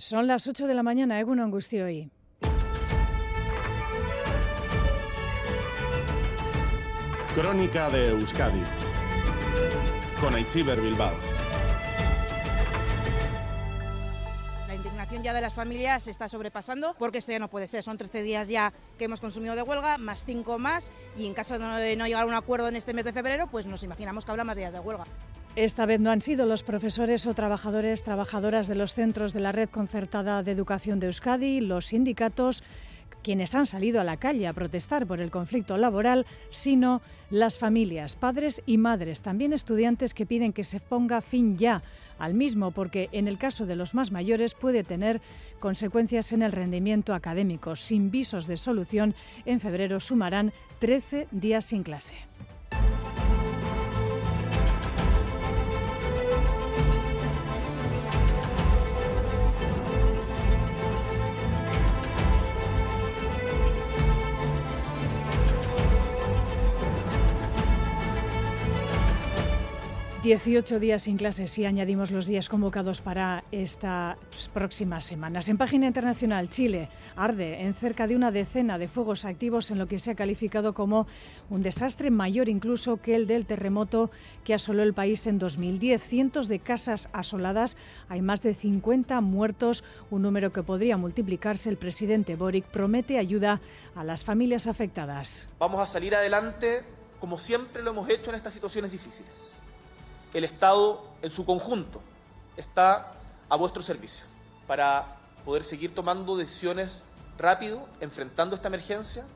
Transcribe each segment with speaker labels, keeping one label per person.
Speaker 1: Son las 8 de la mañana, Eguno Angustioy.
Speaker 2: Crónica de Euskadi con Aichiber Bilbao.
Speaker 3: La indignación ya de las familias se está sobrepasando porque esto ya no puede ser. Son 13 días ya que hemos consumido de huelga, más 5 más, y en caso de no llegar a un acuerdo en este mes de febrero, pues nos imaginamos que habrá más días de huelga.
Speaker 1: Esta vez no han sido los profesores o trabajadores, trabajadoras de los centros de la Red Concertada de Educación de Euskadi, los sindicatos, quienes han salido a la calle a protestar por el conflicto laboral, sino las familias, padres y madres, también estudiantes que piden que se ponga fin ya al mismo, porque en el caso de los más mayores puede tener consecuencias en el rendimiento académico. Sin visos de solución, en febrero sumarán 13 días sin clase. 18 días sin clases y añadimos los días convocados para estas próximas semanas. En página internacional, Chile arde en cerca de una decena de fuegos activos en lo que se ha calificado como un desastre mayor incluso que el del terremoto que asoló el país en 2010. Cientos de casas asoladas, hay más de 50 muertos, un número que podría multiplicarse. El presidente Boric promete ayuda a las familias afectadas.
Speaker 4: Vamos a salir adelante como siempre lo hemos hecho en estas situaciones difíciles el Estado en su conjunto está a vuestro servicio para poder seguir tomando decisiones rápido, enfrentando esta emergencia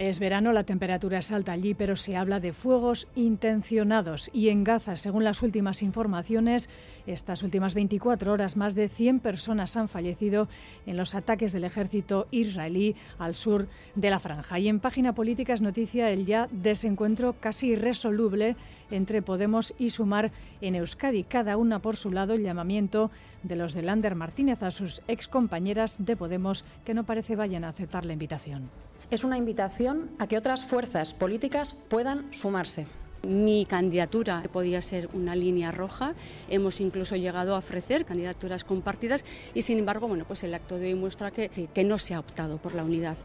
Speaker 1: es verano, la temperatura es alta allí, pero se habla de fuegos intencionados. Y en Gaza, según las últimas informaciones, estas últimas 24 horas más de 100 personas han fallecido en los ataques del ejército israelí al sur de la franja. Y en página política es noticia el ya desencuentro casi irresoluble entre Podemos y Sumar en Euskadi, cada una por su lado el llamamiento de los de Lander Martínez a sus excompañeras de Podemos que no parece vayan a aceptar la invitación
Speaker 5: es una invitación a que otras fuerzas políticas puedan sumarse.
Speaker 6: Mi candidatura podía ser una línea roja. Hemos incluso llegado a ofrecer candidaturas compartidas y, sin embargo, bueno, pues el acto de hoy muestra que, que no se ha optado por la unidad.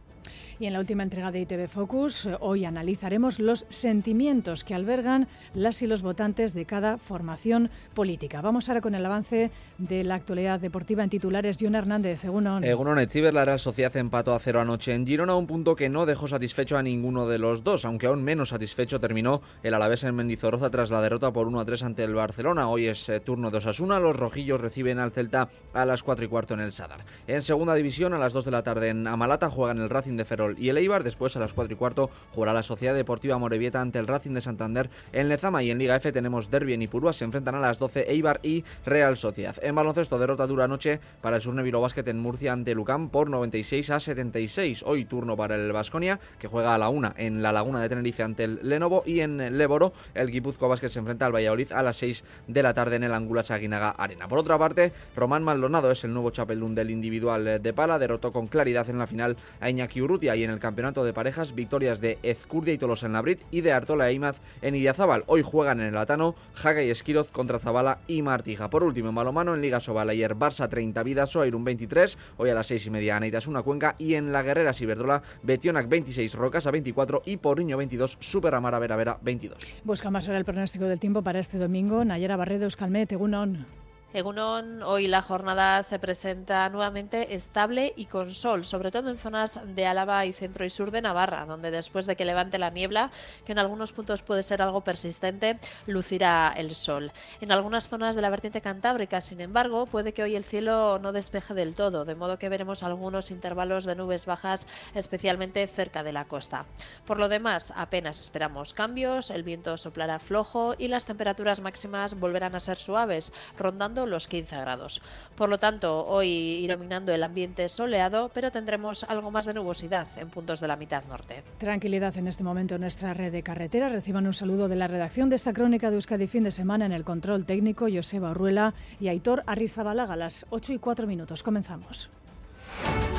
Speaker 1: Y en la última entrega de ITV Focus, hoy analizaremos los sentimientos que albergan las y los votantes de cada formación política. Vamos ahora con el avance de la actualidad deportiva en titulares. John Hernández, Egunon.
Speaker 7: Egunon Echiver, la Real Sociedad empató a cero anoche en Girona, un punto que no dejó satisfecho a ninguno de los dos, aunque aún menos satisfecho terminó el Alavés en Mendizorroza tras la derrota por 1 a 3 ante el Barcelona. Hoy es eh, turno de Osasuna, los rojillos reciben al Celta a las 4 y cuarto en el Sadar. En segunda división, a las 2 de la tarde en Amalata, juegan el Racing de Ferrol y el Eibar. Después, a las 4 y cuarto, jugará la Sociedad Deportiva Morevieta ante el Racing de Santander en Lezama. Y en Liga F tenemos Derby en Ipurúa. Se enfrentan a las 12 Eibar y Real Sociedad. En baloncesto, derrota dura noche para el Surnevilo Basket en Murcia ante Lucán por 96 a 76. Hoy turno para el Vasconia, que juega a la 1 en la Laguna de Tenerife ante el Lenovo. Y en Leboro, el Guipuzco Basket se enfrenta al Valladolid a las 6 de la tarde en el Angulas Aguinaga Arena. Por otra parte, Román Maldonado es el nuevo chapelún del individual de pala. Derrotó con claridad en la final a Iñaki Y en el campeonato de parejas victorias de Ezcurdia y Tolosa en Labrit y de Artola e Imaz en Idiazábal. Hoy juegan en el Atano Jaga y Esquiroz contra Zabala y Martija. Por último, en balomano en Liga Sobal ayer Barça 30 Vidaso, un 23, hoy a las 6 y media una Cuenca y en la Guerrera Ciberdola Betionac 26, Rocasa 24 y Porriño 22, Super Amara Vera Vera 22.
Speaker 1: Busca más ahora el pronóstico del tiempo para este domingo. Nayara Barredo, Euskalmet, Egunon.
Speaker 8: Egunon, hoy la jornada se presenta nuevamente estable y con sol, sobre todo en zonas de Álava y centro y sur de Navarra, donde después de que levante la niebla, que en algunos puntos puede ser algo persistente, lucirá el sol. En algunas zonas de la vertiente cantábrica, sin embargo, puede que hoy el cielo no despeje del todo, de modo que veremos algunos intervalos de nubes bajas, especialmente cerca de la costa. Por lo demás, apenas esperamos cambios, el viento soplará flojo y las temperaturas máximas volverán a ser suaves, rondando los 15 grados. Por lo tanto, hoy dominando el ambiente soleado, pero tendremos algo más de nubosidad en puntos de la mitad norte.
Speaker 1: Tranquilidad en este momento en nuestra red de carreteras. Reciban un saludo de la redacción de esta crónica de Euskadi fin de semana en el control técnico Joseba Urruela y Aitor Arrizabalaga a las 8 y 4 minutos. Comenzamos.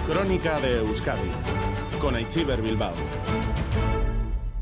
Speaker 2: Crónica de Euskadi con Aichiber Bilbao.